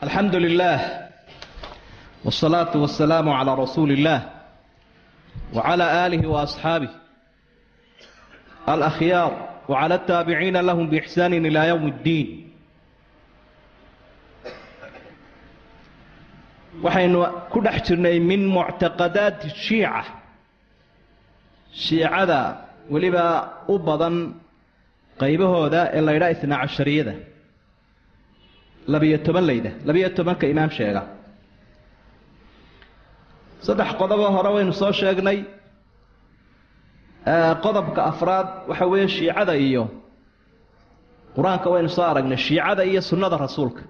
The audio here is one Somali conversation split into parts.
alxamdu lilaah wsalaatu wasalaamu calaa rasuuli illaah wa calaa aalihi wa asxaabih alakhyaar wa cala ataabiciina lahum biixsaanin ilaa yowm iddiin waxaynu ku dhex jirnay min muctaqadaati shiica. Shiicada weliba u badan qaybahooda ee laydhaa isna cashariyada labiyo toban layda labiyo tobanka imaam sheega. Saddex qodoboo hore waynu soo sheegnay. Qodobka afraad waxa weeye shiicada iyo qur'aanka waynu soo aragnay shiicada iyo sunnada rasuulka.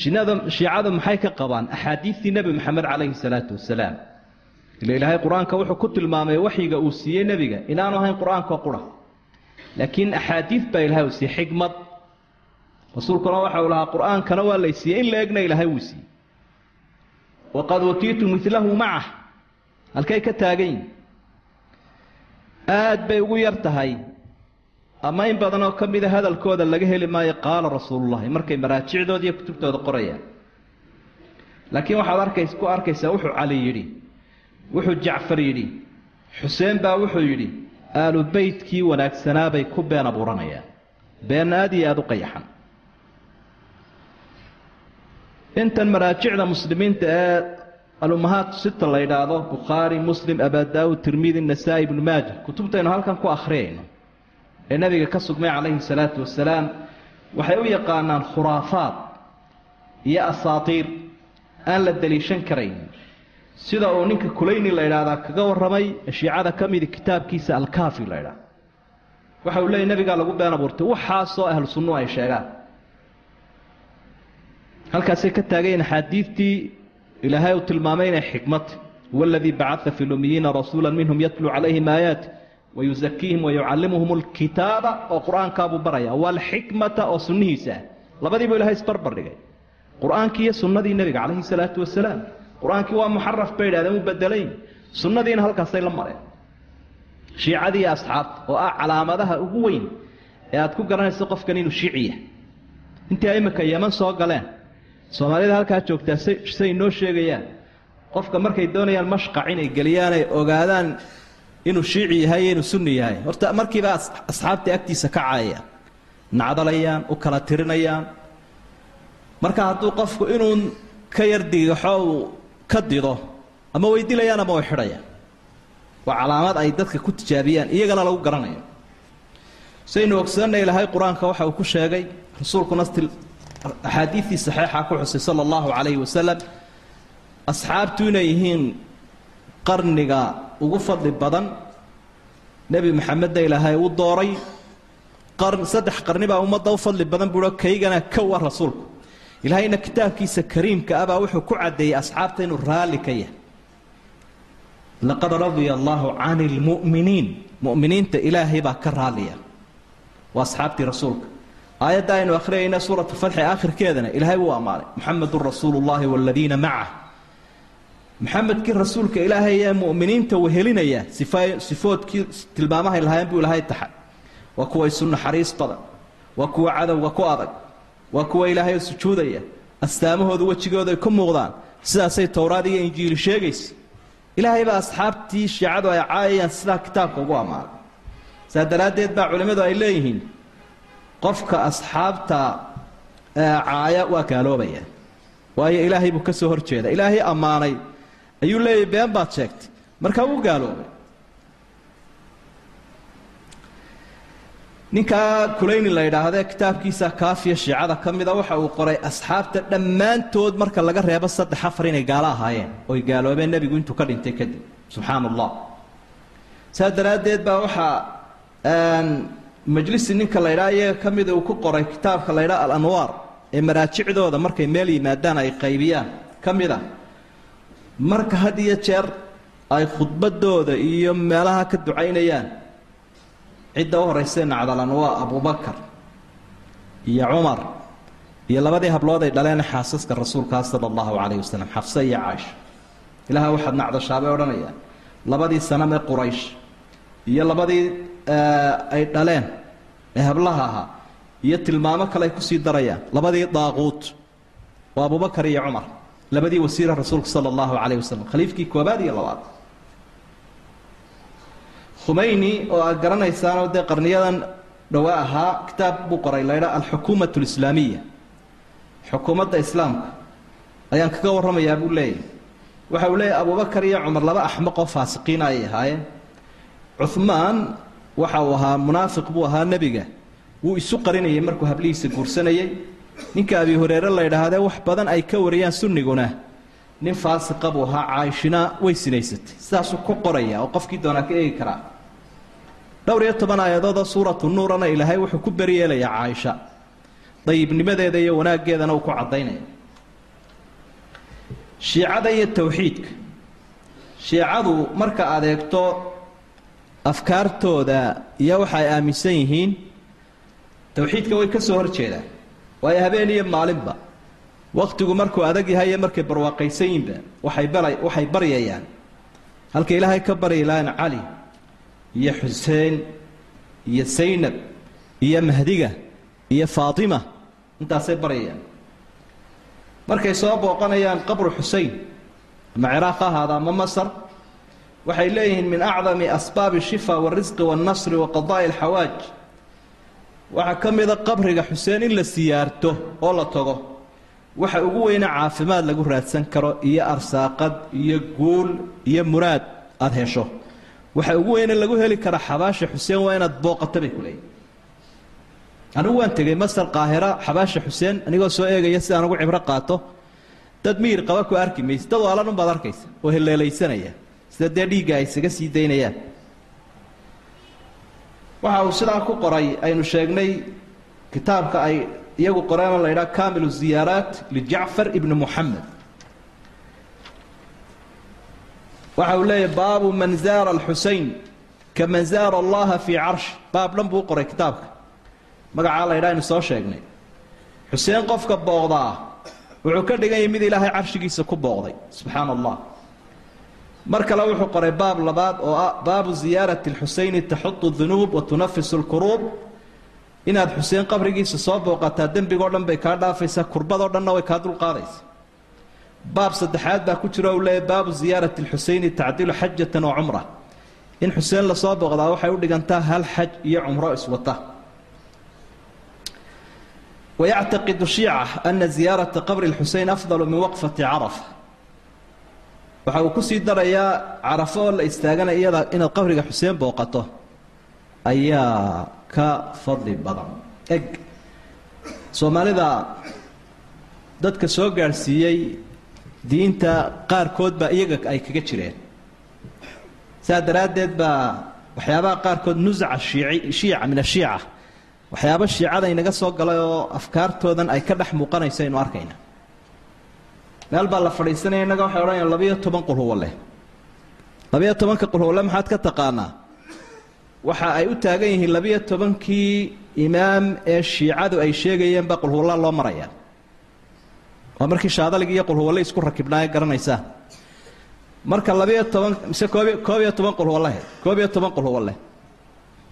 Shinada shiicadu maxay ka qabaan? Axaadiistii nebi maxamed calayhi salaatu wasalaam. Ila ilaahay qur'aanka wuxuu ku tilmaamay waxyiga uu siiyey nebiga inaanu ahayn qur'aanka qura. Laakiin axaadiis baa ilahay uu siiyey xikmad rasuulkuna waxa uu lahaa qur'aankana waa lay siiyey in la egna ilaahay wuu siiyey. Waqad utiitu milahu macah. Halkay ka taagan yihiin aad bay ugu yar tahay. Ama in badan oo ka mida hadalkooda laga heli maayo qaala rasuulullahi markay maraajicdooda iyo kutubtooda qorayaan. Laakiin waxaad arkays ku arkaysaa wuxuu cali yidhi wuxuu jacfar yidhi xuseen baa wuxuu yidhi aalu beytkii wanaagsanaabay ku been abuuranayaan. Been aad iyo aada u qayaxan intan maraajicda muslimiinta ee alumahaat sita la yidhaahdo bukhaari muslim abaa daawud tirmidi nasaa-i ibnu maaja. Kutubtaynu halkan ku akhriyayno ee nabiga ka sugmay calayhi salaatu wasalaam waxay u yaqaanaan khuraafaad iyo asaatiir aan la daliishan karayn. Sida uu ninka kulayni la yidhaahdaa kaga warramay shiicada ka midi kitaabkiisa alkaafi la ydhaha waxa uu leeyay nabigaa lagu been abuurtay waxaasoo ahlu sunnu ay sheegaan halkaasay ka taagayen axaadiidtii ilaahay uu tilmaamay inay xikmata huwa aladii bacaa fi lumiyiina rasuula minhum yatluu calayhim aayaati wayusakiihim wayucallimuhum alkitaaba oo qur'aankaabuu baraya waalxikmata oo sunnihiisa. Labadiibuu ilahay isbarbar dhigay. Qur'aankii iyo sunnadii nebiga calayhi salaatu wasalaam qur'aankii waa muxaraf bay idhahdeen u bedelayn. Sunnadiina halkaasay la mareen. Shiicadii asxaabta oo ah calaamadaha ugu weyn ee aad ku garanayso qofkan inuu shiiciya. Intii imika yeman soo galeen soomaalida halkaa joogtaa say noo sheegayaan. Qofka markay doonayaan mashqac inay geliyaan ay ogaadaan inuu shiici yahay inuu sunni yahay. Horta markiiba asxaabta agtiisa ka caayayaan nacdalayaan u kala tirinayaan. Marka hadduu qofku inuu ka yar digaxo uu ka dido ama way dilayaan ama way xidhayaan. Waa calaamad ay dadka ku tijaabiyaan iyagana lagu garanayo. Saynu ogsanay ilahay qur'aanka waxa uu ku sheegay rasuulkuna axaadiidtii saxiixa ku xusay sala allahu calayhi wasalam asxaabtu inay yihiin qarniga ugu fadli badan nebi maxamedna ilaahay u dooray saddex qarni baa ummadda u fadli badan buuo kaygana ka war rasuulku ilaahayna kitaabkiisa kariimka ah baa wuxuu ku caddeeyey asxaabta inuu raalli ka yahay laqad radia allaahu can lmu'miniin mu'miniinta ilaahay baa ka raalliya waa asxaabtii rasuulka aayadda aynu akhriyayna suuratu fatxi aakhirkeedana ilaahay wuu ammaanay. Muxamedun rasuulu llahi waladiina macah maxamedkii rasuulka ilaahay ee mu'miniinta wehelinaya sifoodkii tilmaamahay lahaayeen buu ilaahay taxay. Waa kuwa isu naxariis badan waa kuwa cadowga ku adag waa kuwa ilaahay sujuudaya. Astaamahoodu wejigooda ay ku muuqdaan. Sidaasay towraad iyo injiili sheegaysa. Ilaahay baa asxaabtii shiicadu ay caayayaan sidaa kitaabka ugu ammaanay. Saa daraaddeed baa culimmadu ay leeyihiin qofka asxaabta caaya waa gaaloobaya. Waayo ilaahay buu ka soo hor jeeda ilaahay ammaanay. Ayuu leeyahy been baad sheegtay. Markaa wuu gaaloobay. Ninkaa kulayni la yidhaahde kitaabkiisa kaafiya shiicada ka mida waxa uu qoray asxaabta dhammaantood marka laga reebo saddex afar inay gaalo ahaayeen oy gaaloobeen nebigu intuu ka dhintay kadib subxaana allah saa daraaddeed baa waxaa majlisi ninka la ydhaa iyaga ka mida uu ku qoray kitaabka la ydhaa alanwaar ee maraajicdooda markay meel yimaadaan ay qaybiyaan. Ka mid a marka had iyo jeer ay khudbadooda iyo meelaha ka ducaynayaan cidda u horraysee nacdalan waa abubakar iyo cumar iyo labadii hablood ay dhaleen xaasaska rasuulkaa sala allahu calayh wasalam xafse iyo caaisha. Ilaaha waxaad nacdashaabay odhanayaan labadii sanam ee quraysh iyo labadii ay dhaleen ee hablaha ahaa iyo tilmaamo kale ay ku sii darayaan. Labadii daaquut waa abubakar iyo cumar. Labadii wasiira rasuulka sala allahu calayh wasalam khaliifkii koobaad iyo labaad. Khumeyni oo aad garanaysaanoo dee qarniyadan dhowaa ahaa kitaab buu qoray. Laydha alxukuumat alislaamiya xukuumadda islaamka. Ayaan kaga warramayaa buu leeyahy waxa uu leeyahy abubakar iyo cumar laba axmaqoo faasiqiina ayay ahaayeen. Cuhmaan waxa uu ahaa munaafiq buu ahaa nebiga. Wuu isu qarinayay markuu hablihiisa guursanayay. Ninka abi hureyre la ydhaahdee wax badan ay ka wariyaan sunniguna. Nin faasiqa buu ahaa caaishina way sinaysatay. Sidaasuu ku qoraya oo qofkii doonaa ka eegi karaa. Dhowr iyo toban aayadoodoo suuratu nuurana ilaahay wuxuu ku beryeelayaa caaisha dayibnimadeeda iyo wanaaggeedana uu ku caddaynaya. Shiicada iyo towxiidka shiicadu marka aad eegto afkaartooda iyo waxa ay aaminsan yihiin towxiidka way ka soo hor jeedaan. Waayo habeen iyo maalinba wakhtigu markuu adag yahay iyo markay barwaaqaysan yihinba waxay bara waxay baryayaan. Halka ilaahay ka baryi lahaan cali iyo xuseen iyo saynab iyo mahdiga iyo faatima intaasay baryayaan. Markay soo booqanayaan qabru xusein ama ciraaq ha ahaada ama masar waxay leeyihiin min acdami asbaabi shifa warisqi waannasri wa qadaa'i waxaa ka mida qabriga xuseen in la siyaarto oo la tago waxa ugu weyne caafimaad lagu raadsan karo iyo arsaaqad iyo guul iyo muraad aada hesho. Waxa ugu weyne lagu heli kara xabaasha xuseen waa inaad booqato bay ku anigu waan tegey masar qaahira xabaasha xuseen anigoo soo eegaya si aan ugu cibro qaato. Dad miyir qaba ku arki mayse dad waalan unbaad arkaysa oo heleelaysanaya sida dee dhiigga ay isaga sii daynayaan? Waxa uu sidaa ku qoray aynu sheegnay kitaabka ay iyagu qoreen la ydhaha kamilu ziyaaraat lijacfar ibni muxamed waxa uu leeyahy baabu man zaara alxusein kaman zaara allaha fii carsh. Baab dhan buu qoray kitaabka. Magacaa la ydhaha aynu soo sheegnay. Xuseen qofka booqdaa wuxuu ka dhigan yahay mid ilaahay carshigiisa ku booqday. Subxaana allah mar kale wuxuu qoray baab labaad oo ah baabu ziyaarati alxuseyni taxudu dunuub wa tunafisu lkuruub inaad xuseen qabrigiisa soo booqataa dembigoo dhan bay kaa dhaafaysaa kurbadoo dhanna way kaa dulqaadaysa baab saddexaad baa ku jiro u leeyahy baabu ziyaarati alxuseyni tacdilu xajatan wa cumra. In xuseen la soo booqdaa waxay u dhigantaa hal xaj iyo cumro iswata wayactaqidu shiica ana ziyaarata qabri lxuseyn afdalu min waqfati carafa waxa uu ku sii darayaa carafo oo la istaagana iyada inaad qabriga xuseen booqato. Ayaa ka fadli badan. Eg. Soomaalida dadka soo gaadhsiiyey diinta qaarkood baa iyaga ay kaga jireen. Saa daraaddeed baa waxyaabaha qaarkood nusca shiici shiica min ashiica waxyaaba shiicada inaga soo galay oo afkaartoodan ay ka dhex muuqanayso aynu arkayna meel baa la fadhiisanaya innaga waxay odhanayaan labayo toban qulhuwo leh. Labayo tobanka qulhuwo leh maxaad ka taqaanaa? Waxa ay u taagan yihiin labayo tobankii imaam ee shiicadu ay sheegayeen baa qulhuwalla loo maraya waa markii shaadalig iyo qulhuwalle isku rakibnaaye garanaysaa. Marka labayo toban mise koob koob iyo toban qulhuwallahe koob iyo toban qulhuwalle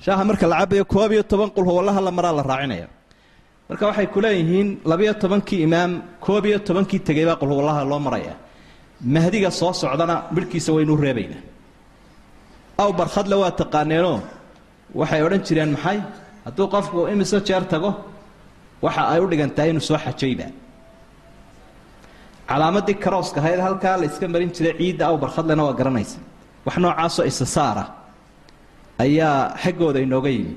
shaaha marka la cabayo koob iyo toban qulhuwallaha la maraa la raacinaya marka waxay ku leeyihiin labayo tobankii imaam koob iyo tobankii tegay baa qulhuwallaha loo maraya. Mahdiga soo socdana midhkiisa waynuu reebaynaa aw barkhadle waa taqaaneenoo waxay odhan jireen maxay? Hadduu qofku imise jeer tago waxa ay u dhigantahay inuu soo xajayba. Calaamadii karooska ahayd halkaa la iska marin jiray ciidda aw barkhadlena waa garanaysa. Wax noocaasoo isasaara ayaa xaggooda inooga yimi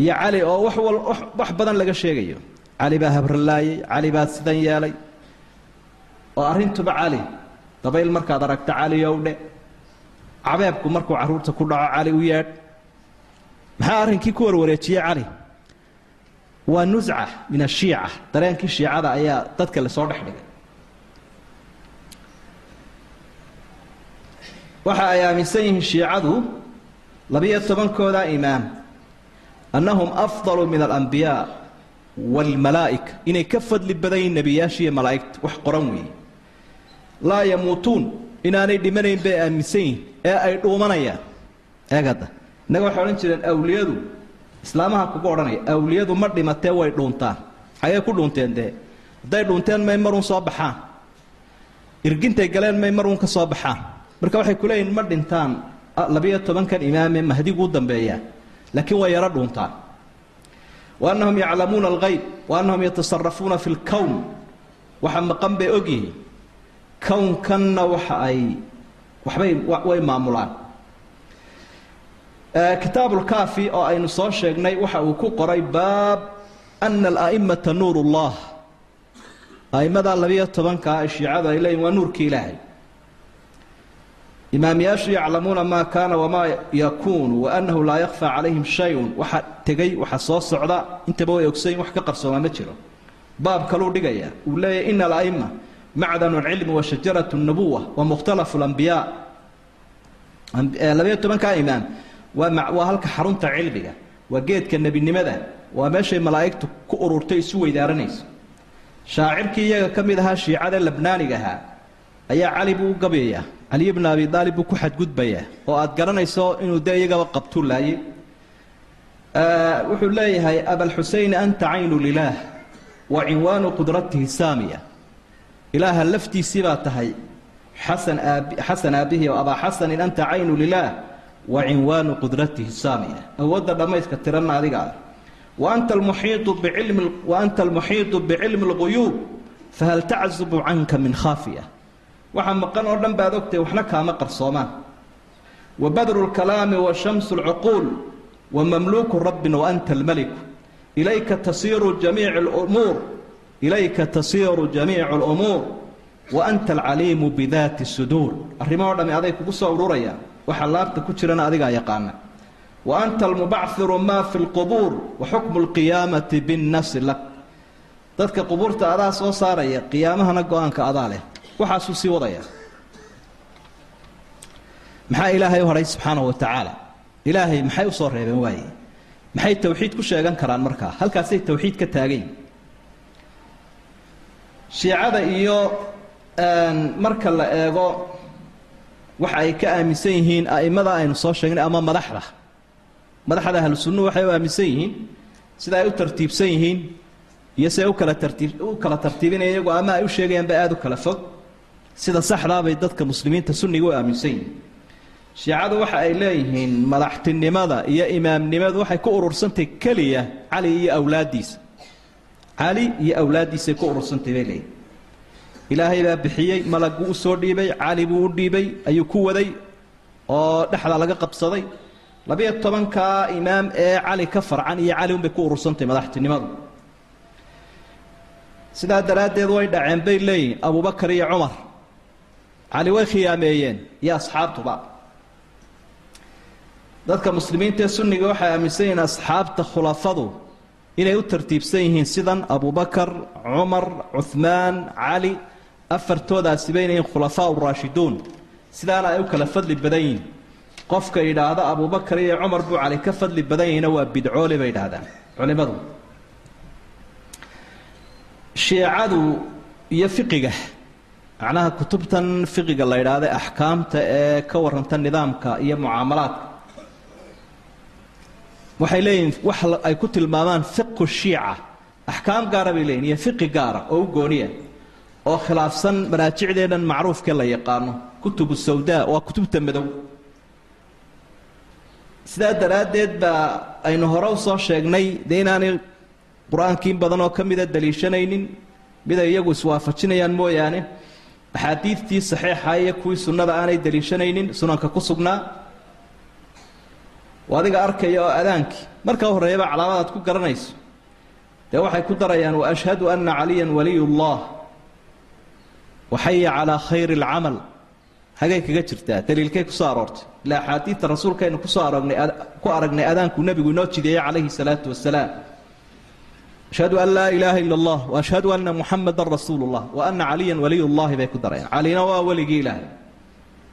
iyo cali oo wax wal wax badan laga sheegayo. cali baa habralaayey cali baa sidan yeelay oo arrintuba cali dabayl markaad aragto cali owdhe cabeebku markuu carruurta ku dhaco cali u yeedh maxaa arrinkii ku warwareejiyey cali? Waa nusca min ashiica. Dareenkii shiicada ayaa dadka la soo dhex dhigay. Waxa ay aaminsan yihiin shiicadu labiyo tobankooda imaam annahum afdalu min alambiyaa waalmalaa'ika inay ka fadli badan yihiin nebiyaashiiyo malaa'igta wax qoran weeye laa yamuutuun inaanay dhimanayn bay aaminsan yihiin ee ay dhuumanayaan eegada innaga waxay odhan jireen awliyadu islaamaha kugu odhanaya awliyadu ma dhimatee way dhuuntaan ayay ku dhuunteen dee hadday dhunteen may maruun soo baxaan irgintay galeen may maruun ka soo baxaan marka waxay ku leeyihiin ma dhintaan labiyo tobankan imaame mahdiguu dambeeyaa laakiin way yaro dhuuntaan. Wa annahum yaclamuuna algayb wa annahum yatasarafuuna fi lkown waxa maqan bay ogyihiin. Kownkanna waxa ay waxbay way maamulaan. Kitaabulkaafi oo aynu soo sheegnay waxa uu ku qoray baab ana ala'immata nuur ullah a'immada labiyo tobankaa shiicadu ay leeyihiin waa nuurkii ilaahay imaamyaashu yaclamuuna maa kaana wamaa yakuunu wa annahu laa yakfaa calayhim shay-un. Waxa tegey waxa soo socda. Intaba way ogsayin wax ka qarsoomaa ma jiro. Baab kaluu dhigaya uu leeyahy ina ala'ima macdanu alcilmi wa shajaratu nubuwa wa mukhtalafu alambiyaa labayo tobankaa imaam. Waa halka xarunta cilmiga. Waa geedka nebinimada. Waa meeshay malaa'igtu ku ururtay isu weydaaranayso. Shaacirkii iyaga ka mid ahaa shiicada labnaaniga ahaa ayaa cali buu u gabayaa caliy bna abi aalib buu ku xadgudbayaa oo aad garanayso inuu dee iyagaba qabtuu laayay. Wuxuu leeyahay abalxuseyn anta caynu lilaah wa cinwaanu qudratihi saamiya. Ilaaha laftiisii baa tahay xasan xasan aabbihi oo abaa xasanin anta caynu lilaah wa cinwaanu qudratihi saamiya. Awoodda dhammayska tiranna adiga ah. Wa anta almuxiitu bicilmi wa anta almuxiitu bicilmi اlguyuub fahal taczubu canka min khaafiya waxa maqan oo dhan baad ogtahay waxna kaama qarsoomaan. Wa badru lkalaami wa shamsu lcuquul wa mamluuku rabbin wa anta almeliku ilayka tasiiru jamiic lumuur ilayka tasiiru jamiicu lumuur wa anta alcaliimu bidaati suduur. Arrimaho dhami aday kugu soo ururayaan waxa laabta ku jirana adigaa yaqaana. Wa anta almubacfiru maa fi lqubuur wa xukmu lqiyaamati binnafsi lak dadka qubuurta adaa soo saaraya qiyaamahana go'aanka adaa leh waxaasuu sii wadaya. Maxaa ilaahay u hadhay subxaanahu wa tacaala? Ilaahay maxay u soo reebeen waaye? Maxay tawxiid ku sheegan karaan markaa? Halkaasay tawxiid ka taagayn shiicada iyo marka la eego waxa ay ka aaminsan yihiin a'immada aynu soo sheegnay ama madaxda. Madaxda ahlu sunnuhu waxay u aaminsan yihiin sida ay u tartiibsan yihiin iyo siday u kala tartiib u kala tartiibinaya iyagu ama ay u sheegayaan ba aada u kala fog sida saxdaa bay dadka muslimiinta sunniga u aaminsan yihiin. Shiicadu waxa ay leeyihiin madaxtinimada iyo imaamnimadu waxay ku urursantahy keliya cali iyo awlaaddiisa. Cali iyo awlaaddiisay ku urursantahy bay leeyihiin ilaahay baa bixiyey malaguu u soo dhiibay cali buu u dhiibay ayuu ku waday oo dhexda laga qabsaday. Labiyo tobankaa imaam ee cali ka farcan iyo cali unbay ku urursantahy madaxtinimadu. Sidaa daraaddeed way dhaceen bay leeyihiin abubakar iyo cumar cali way khiyaameeyeen. Iyo asxaabtuba dadka muslimiinta ee sunniga waxay aaminsan yihiin asxaabta khulafadu inay u tartiibsan yihiin sidan abubakar cumar cuhmaan cali afartoodaasiba inay yihiin khulafaa uraashiduun sidaana ay u kala fadli badan yihiin. Qofka yidhaahda abubakar iyo cumar buu cali ka fadli badan yihiina waa bidcoole bay yidhaahdaan culimmadu shiicadu iyo fiqiga macnaha kutubtan fiqiga la yidhaahda axkaamta ee ka warranta nidaamka iyo mucaamalaadka. Waxay leeyihiin wax ay ku tilmaamaan fiqu shiica. Axkaam gaara bay leeyihiin iyo fiqi gaara oo u gooniya oo khilaafsan manaajicdeennan macruufkee la yaqaano. Kutubu sawdaa waa kutubta madow. Sidaa daraaddeed baa aynu hore u soo sheegnay dee inaanay qur'aankiin badan oo ka mida daliishanaynin mid ay iyagu iswaafajinayaan mooyaane axaadiidtii saxiixa iyo kuwii sunnada aanay daliishanaynin sunanka ku sugnaa oo adiga arkaya oo adaankii. Marka horreeyaba calaamadaad ku garanayso. Dee waxay ku darayaan wa ashhadu anna caliyan waliy ullah waxaya calaa khayri alcamal hagay kaga jirtaa? Daliilkay ku soo aroortay. Ilaa axaadiidta rasuulkaynu ku soo aragnay ku aragnay adaankuu nebigu inoo jideeyey calayhi salaatu wasalaam ashhadu an laa ilaaha ila allah wa ashhadu anna muxamadan rasuulu llah wa anna caliyan waliy llahi bay ku darayaan. Calina waa weligii ilaahay.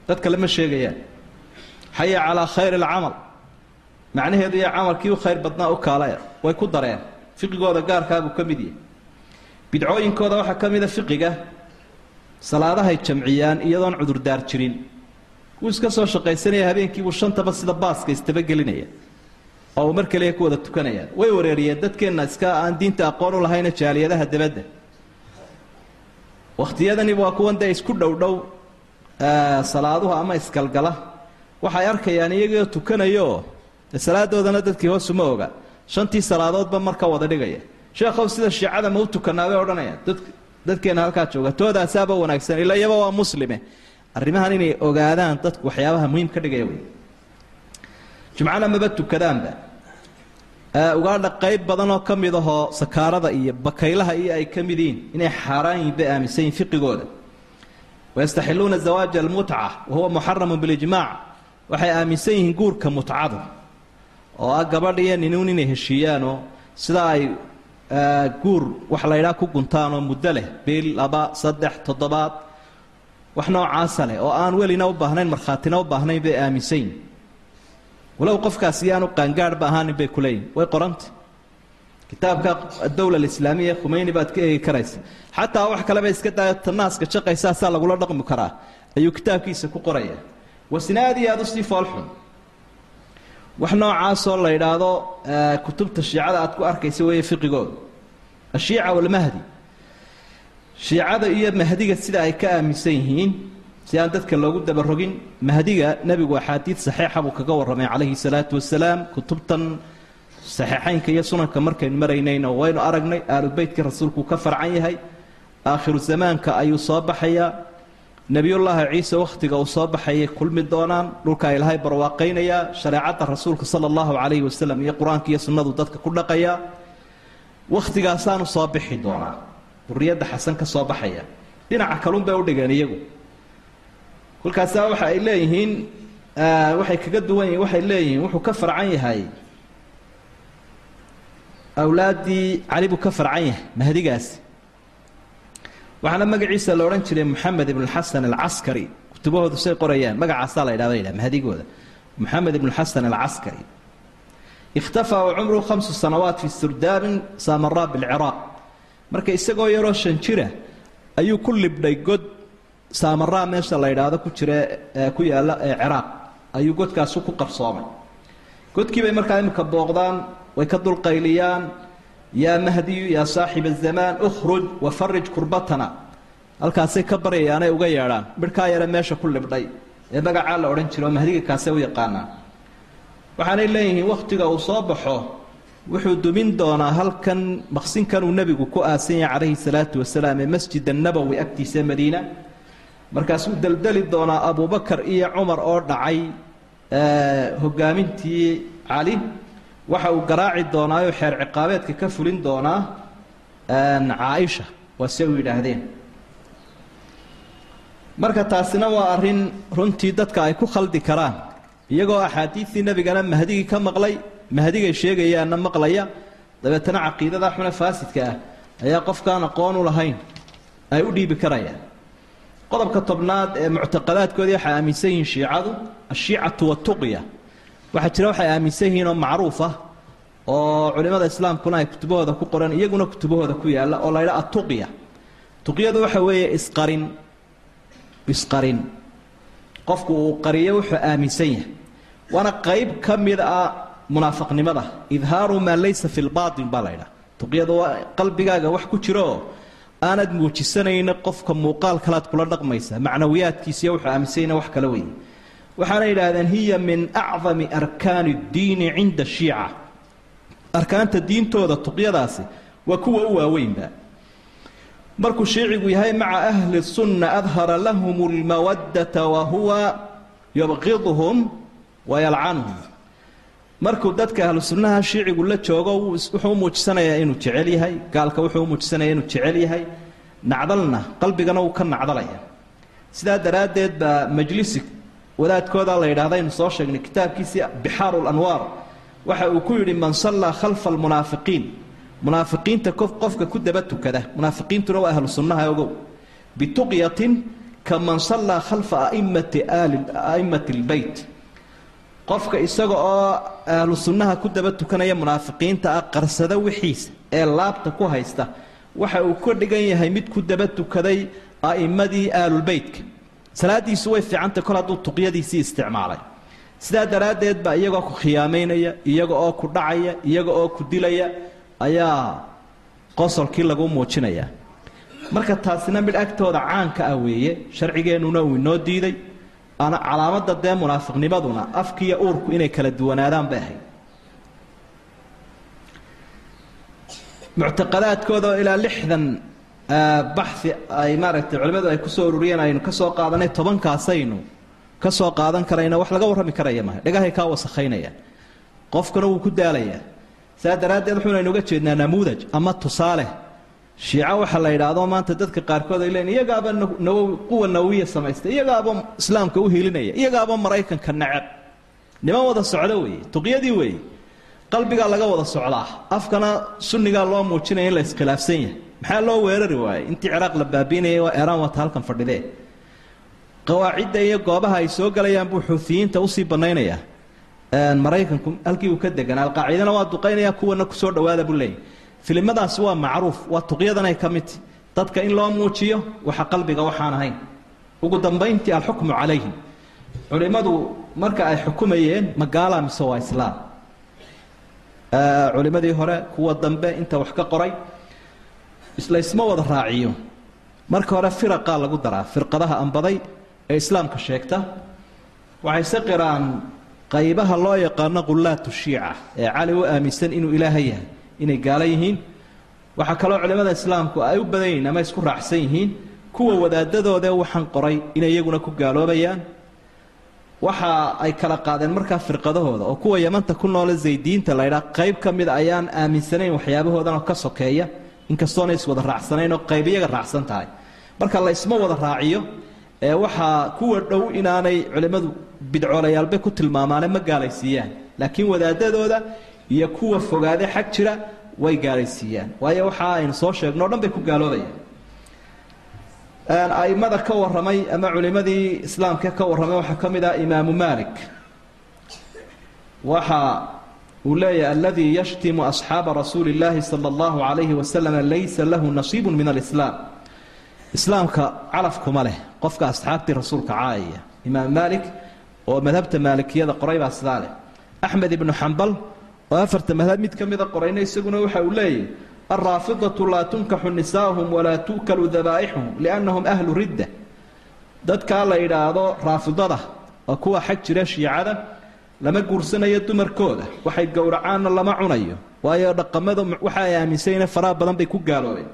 Dad kale ma sheegayaan. Xaya calaa khayri alcamal macnaheedu iyo camalkii khayr badnaa u kaalaya way ku dareen fiqigooda gaarkaabuu ka mid yahay. Bidcooyinkooda waxaa ka mida fiqiga salaadahay jamciyaan iyadoon cudurdaar jirin. Wuu iska soo shaqaysanaya habeenkiibuu shantaba sida baaska istabagelinaya oo mar kaliya ku wada tukanayaan. Way wareeriyeen dadkeenna iska aan diinta aqoon u lahayna jaaliyadaha dabadda. Wakhtiyadani waa kuwan dee isku dhowdhow salaaduhu ama isgalgala waxay arkayaan iyagoo tukanayooo salaadoodana dadkii hoosuma oga. Shantii salaadoodba marka wada dhigaya. Sheekhow sida shiicada ma u tukanaa bay odhanayaan. Dad dadkeena halkaa jooga. Toodaasaaba wanaagsan ila iyaba waa muslime. Arrimahan inay ogaadaan dadku waxyaabaha muhiim ka dhigaya wey jumcana maba tukadaanba ugaadha qayb badan oo ka mid ahoo sakaarada iyo bakaylaha iyo ay ka mid yihiin inay xaaraan yihiin bay aaminsan yihiin fiqigooda wayastaxiluuna zawaaja almutca wa huwa bilijmaac waxay aaminsan yihiin guurka mutcadu oo ah gabadh ninuun inay heshiiyaanoo sidaa ay guur wax laydhaa ku guntaan oo muddo leh bil laba saddex toddobaad wax noocaasa leh oo aan welina u baahnayn markhaatina u baahnayn bay aaminsan yihiin walow qofkaasi yaanu qaangaadhba ahaanin bay kuleeyihin way qoranta. Kitaabka adowla alislaamiya khumeyni baad ka eegi karaysa. Xataa wax kaleba iska daayo tanaaska shaqaysaasaa lagula dhaqmi karaa ayuu kitaabkiisa ku qoraya. Wasina aad iyo aad u sii foolxun wax noocaasoo la yidhaahdo kutubta shiicada aad ku arkaysa weeye fiqigooda ashiica walmahdi. Shiicada iyo mahdiga sida ay ka aaminsan yihiin si aan dadka loogu dabarogin mahdiga nebigu axaadiid saxiixa buu kaga warramay calayhi salaatu wasalaam kutubtan saxiixaynka iyo sunanka markaynu maraynayna waynu aragnay aalubeytkii rasuulkuu ka farcan yahay. Aakhiru zamaanka ayuu soo baxayaa. Nebiyullaahi ciise wakhtiga uu soo baxayay kulmi doonaan dhulkaa ilaahay barwaaqaynayaa shareecadda rasuulka sala allahu calayhi wasalam iyo qur'aanka iyo sunnadu dadka ku dhaqayaa. Wakhtigaasaanu soo bixi doonaa. Duriyadda xasan ka soo baxaya. Dhinaca kalun bay u dhigeen iyagu kolkaasaa waxa ay leeyihiin waxay kaga duwan yihiin waxay leeyihiin wuxuu ka farcan yahay. Awlaaddii cali buu ka farcan yahay mahdigaasi waxaana magaciisa la odhan jiray moxamed ibn xasan alcaskari kutubahoodu say qorayaan magacaasaa la ydhahda ydhaha mahdigooda. Moxamed ibn xasan alcaskari ikhtafaa wa cumruhu khamsu sanawaat fi surdaabin samaraa bilciraaq marka isagoo yaroo shan jira ayuu ku libdhay god saamaraa meesha la ydhaahdo ku jira ku yaalla ee ciraaq. Ayuu godkaasu ku qarsoomay godkii bay markaa imika booqdaan way ka dulqayliyaan. Yaa mahdiyu yaa saaxiba azamaan ukhruj wafarij kurbatana. Halkaasay ka baryayaanay uga yeedhaan. Midhkaa meesha ku libdhay. Ee magacaa la odhan jira oo mahdiga kaasay u yaqaanaan waxaanay leeyihiin wakhtiga uu soo baxo wuxuu dumin doonaa halkan maqsinkan uu nebigu ku aasan yahay calayhi salaatu wasalaam ee masjid annabowi agtiisa madiina markaasuu deldeli doonaa abubakar iyo cumar oo dhacay hogaamintii cali. Waxa uu garaaci doonaaoo xeer ciqaabeedka ka fulin doonaa caaisha waa se u yidhaahdeen. Marka taasina waa arrin runtii dadka ay ku khaldi karaan iyagoo axaadiidtii nebigana mahdigii ka maqlay mahdigay sheegayaanna maqlaya. Dabeetana caqiidada xune faasidka ah ayaa qofkaan aqoon u lahayn ay u dhiibi karayaan qodobka tobnaad ee muctaqadaadkoodii waxay aaminsan yihiin shiicadu ashiicatu watuqya waxaa jira waxay aaminsan yihiin oo macruuf ah oo culimmada islaamkuna ay kutubahooda ku qoran iyaguna kutubahooda ku yaalla oo laydha atuqya. Tuqyadu waxa weeye isqarin isqarin. Qofku uu qariyo wuxuu aaminsan yahay. Waana qayb ka mid ah munaafiqnimada. Idhaaru maa laysa fi lbaatin baa laydhaha tuqyadu waa qalbigaaga wax ku jiraoo aanad muujisanayna qofka muuqaal kalaad kula dhaqmaysa macnawiyaadkiisiiyo wuxuu aaminsanyna wax kala weeye. Waxaana yidhaahdeen hiya min acdami arkaani اddiini cinda shiica. Arkaanta diintooda tuqyadaasi waa kuwa u waaweynba. Markuu shiicigu yahay maca ahli sunna adhara lahum اlmawadata wa huwa yubqidhum wayalcanhum markuu dadka ahlu sunnaha shiicigu la joogo wuxuu u muujisanayaa inuu jecel yahay gaalka wuxuu u muujisanayaa inuu jecel yahay nacdalna qalbigana wuu ka nacdalaya sidaa daraaddeed baa majlisi wadaadkooda la yidhahda aynu soo sheegnay kitaabkiisii bixaaru lanwaar waxa uu ku yidhi man sallaa khalfa almunaafiqiin munaafiqiinta qofka ku daba tukada. Munaafiqiintuna waa ahlu ogow. Bituqyatin kaman sallaa khalfa a'immati aali a'immati lbeyt qofka isaga oo ahlu sunnaha ku daba tukanaya munaafiqiinta ah qarsada wixiisa ee laabta ku haysta waxa uu ka dhigan yahay mid ku daba tukaday a'immadii aalulbeytka salaadiisu way fiicantay kol hadduu tuqyadiisii isticmaalay. Sidaa daraaddeed baa iyagoo ku khiyaamaynaya iyaga oo ku dhacaya iyaga oo ku dilaya ayaa qosolkii lagu muujinayaa marka taasina midh agtooda caanka ah weeye sharcigeennuna uu inoo diiday calaamadda dee munaafiqnimaduna afkiiyo uurku inay kala duwanaadaan bay ahayd. Muctaqadaadkooda oo ilaa lixdan baxi ay maaragtay culimmadu ay ku soo ururiyeen aynu ka soo qaadanay tobankaasaynu ka soo qaadan karayna wax laga warrami karaya maha. Dhagahay kaa wasakhaynayaan qofkuna wuu ku daalayaa saa daraaddeed wuxuunaynu uga jeednaa namuudaj ama tusaale shiico waxaa la yidhaahdo maanta dadka qaarkood ay leeyiin iyagaaba quwa nawowiya samaystay iyagaaba islaamka u hiilinaya iyagaaba maraykanka neceb niman wada socdo weeye tuqyadii weeye qalbigaa laga wada socdaa afkana sunnigaa loo muujinaya in la iskhilaafsan yahay. Maxaa loo weerari waayey? Intii ciraaq la baabiinayay waa eraan wata halkan fadhidee. Qawaacidda iyo goobaha ay soo galayaan buu xuutiyiinta u sii banaynayaa. Maraykanku halkii uu ka deganaa alqaacidana waa duqaynaya kuwana ku soo dhawaada buu leeyahy filimadaasi waa macruuf waa tuqyadanay ka midti dadka in loo muujiyo waxa qalbiga waxaan ahayn. Ugu dambayntii alxukmu calayhim culimmadu marka ay xukumayeen magaala mise waa islaam? Culimmadii hore kuwa dambe inta wax ka qoray islaysma wada raaciyo. Marka hore firaqaa lagu daraa. Firqadaha ambaday ee islaamka sheegta waxay se qiraan qaybaha loo yaqaano qullaatu shiica ee cali u aaminsan inuu ilaahay yahay inay gaalo yihiin. Waxaa kaloo culimmada islaamku ay u badan yihiin ama isku raacsan yihiin kuwa wadaadadoodee waxaan qoray inay iyaguna ku gaaloobayaan. Waxa ay kala qaadeen markaa firqadahooda oo kuwa yamanta ku noole zaydiyiinta laydhaa qayb ka mida ayaan aaminsanayn waxyaabahoodan oo ka sokeeya. Inkastoona is wada raacsanayn oo qayb iyaga raacsan tahay. Marka la wada raaciyo ee waxaa kuwa dhow inaanay culimmadu bidcolayaalbe ku tilmaamaane ma gaalaysiiyaan. Laakiin wadaadadooda iyo kuwa fogaade xag jira way gaalaysiiyaan waayo waxa aynu soo sheegno o dhan bay ku gaaloobayaan aimada ka warramay ama culimadii islaamka ka warramay waxaa ka mid ah imaamu malik waxa uu leeyahay aladii yashtimu asxaaba rasuuli اllaahi salى اllahu alayhi wasalam laysa lahu nasiibu min alislaam islaamka calafkuma leh qofka asxaabtii rasuulka caayaya imaam malik oo madhabta maalikiyada qoray baa sidaa leh axmed ibnu xambal oo afarta madhab mid ka mida qorayna isaguna waxa uu leeyahy alraafidatu laa tunkaxu nisaahum walaa tu'kalu dabaa'ixuhum liannahum ahlu ridda. Dadkaa la yidhaahdo raafidada waa kuwa xag jira shiicada lama guursanayo dumarkooda waxay gowracaanna lama cunayo waayo dhaqamada waxa ay aaminsanyine faraha badan bay ku gaaloobeen.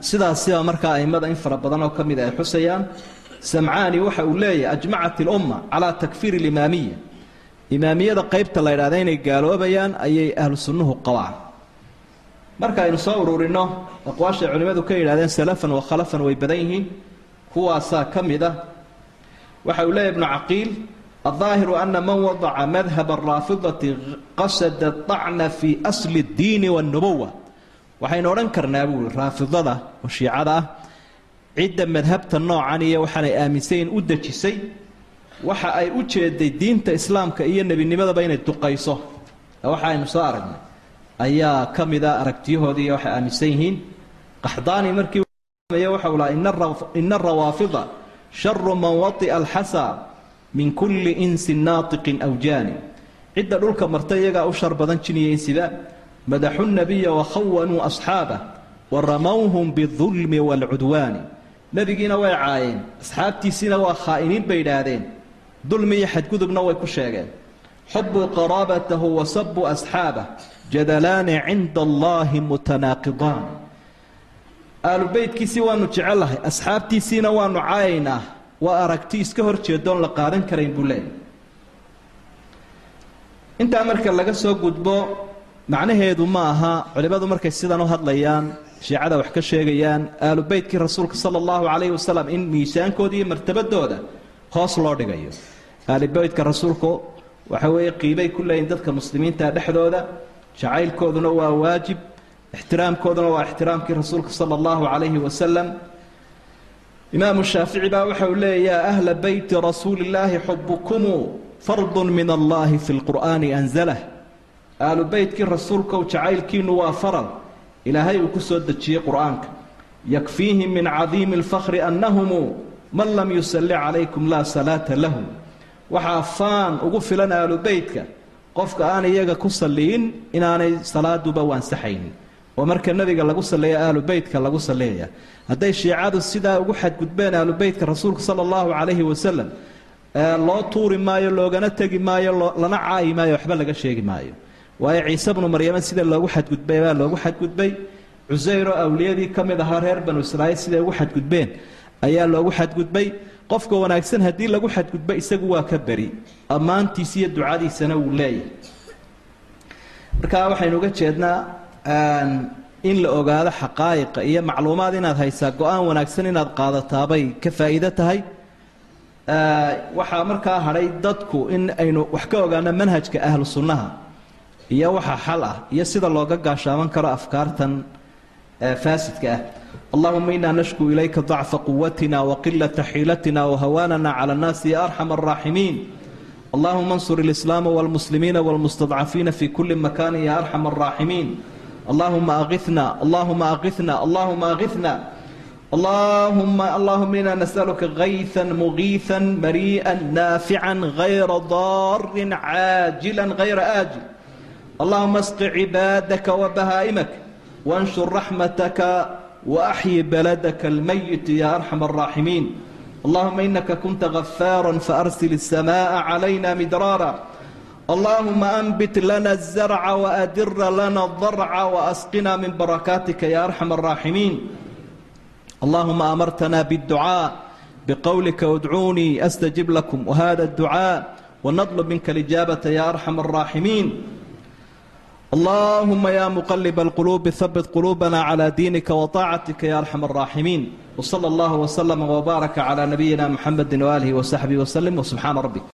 Sidaasiba markaa aimada in fara badan oo ka mida ay xusayaan samcaani waxa uu leeyahay ajmacat ilumma calaa takfiir alimaamiya imaamiyada qaybta la ydhahda inay gaaloobayaan ayay ahlu sunnuhu qabaan. Marka aynu soo ururinno aqwaashay culimmadu ka yidhahdeen salafan wa khalafan way badan yihiin kuwaasaa ka mid ah. Waxa uu leeyahy ibnu caqiil addaahiru ana man wadaca madhab araafidati qasada acna fii asli اddiini waاnubuwa waxaynu odhan karnaa buui raafidada oo shiicada ah cidda madhabta noocan iyo waxaanay aaminsayn u dejisay waxa ay u jeeday diinta islaamka iyo nebinimadaba inay duqayso waxa aynu soo aragnay. Ayaa ka mid aragtiyahoodii aragtiyahoodiiiyo waxay aaminsan yihiin. Qaxdaani markii waxa uu lahaa ina arawaafida sharu man wati'a alxasa min kulli insin naatiqin aw jaani. Cidda dhulka martay iyagaa u shar badan jiniya insiba madaxu nabiya wakhawanuu asxaaba wa ramowhum bidulmi waalcudwaani nebigiina way caayeen asxaabtiisiina waa khaa'iniin bay idhaahdeen dulmi iyo xadgudubna way ku sheegeen. Xubuu qaraabatahu wasabuu asxaabah jadalaani cinda allaahi mutanaaqidaan. Aalu waanu jecellahay asxaabtiisiina waanu caayaynaa waa aragti iska hor jeedoon la qaadan karayn buu leeyahy intaa marka laga soo gudbo macnaheedu ma aha culimmadu markay sidan u hadlayaan shiicada wax ka sheegayaan aalu beytkii rasuulka sala allahu calayhi wasalam in miisaankooda iyo martabadooda hoos loo dhigayo. Aalibeytka rasuulku waxa weeye qiibay ku leeyihiin dadka muslimiinta dhexdooda jacaylkooduna waa waajib ixtiraamkooduna waa ixtiraamkii rasuulka sala allahu calayhi wasalam imaamu shaafici baa waxa uu leeya ahla beyti rasuuli illaahi xubukumu fardun min allahi fi lqur'aani anzalah aalu beytkii rasuulkow jacaylkiinu waa faral ilaahay uu ku soo dejiyey qur'aanka. Yakfiihim min cadiimi alfakhri annahumu man lam yusalli calaykum laa salaata lahum. Waxaa faan ugu filan aalu beytka qofka aan iyaga ku salliyin inaanay salaaduba waansaxaynin oo marka nebiga lagu salleeya aalu beytka lagu salleeyaya hadday shiicadu sidaa ugu xadgudbeen aalu beytka rasuulka sala allahu calayhi wasalam loo tuuri maayo loogana tegi maayo lana caayi maayo waxba laga sheegi maayo. Waayo ciise bnu maryama sida loogu xadgudbay baa loogu xadgudbay. Cusayro awliyadii ka mid ahaa reer banu israa'iil siday ugu xadgudbeen ayaa loogu xadgudbay. Qofka wanaagsan haddii lagu xadgudbo isagu waa ka beri. Ammaantiisa iyo ducadiisana wuu leeyahay. Markaa waxaynu uga jeednaa in la ogaado xaqaa'iqa iyo macluumaad inaad haysaa go'aan wanaagsan inaad qaadataabay ka faa'iido tahay. Waxaa markaa hadhay dadku in aynu wax ka ogaano manhajka ahlu sunnaha iyo waxa xal ah iyo sida looga gaashaaban karo afkaartan faasidka ah allahuma ina nashku ilayka dacfa quwatina waqilata xiilatina wahawaanana cala annaasi ya arxam araaximiin allahuma ansur ilislaama walmuslimiina walmustadcafiina fi kuli makani ya arxam araaximiin allahuma aina allahuma aina allahuma aina اللهم اللهم إنا نسألك غيثا مغيثا مريئا نافعا غير ضار عاجلا غير آجل اللهم اسق عبادك وبهائمك وانشر رحمتك وأحيي بلدك الميت يا أرحم الراحمين اللهم إنك كنت غفارا فأرسل السماء علينا مدرارا اللهم أنبت لنا الزرع وأدر لنا الضرع وأسقنا من بركاتك يا أرحم الراحمين اللهم أمرتنا بالدعاء بقولك ادعوني أستجب لكم وهذا الدعاء ونطلب منك الإجابة يا أرحم الراحمين allahuma ya muqalib alquluubi habit quluubana calaa diinika wa taacatika ya arxam araaximiin wsala allah wslama wbaaraka calaa nabiyina muxamedi waaalihi wasaxbihi waslem wsubxaana rabbik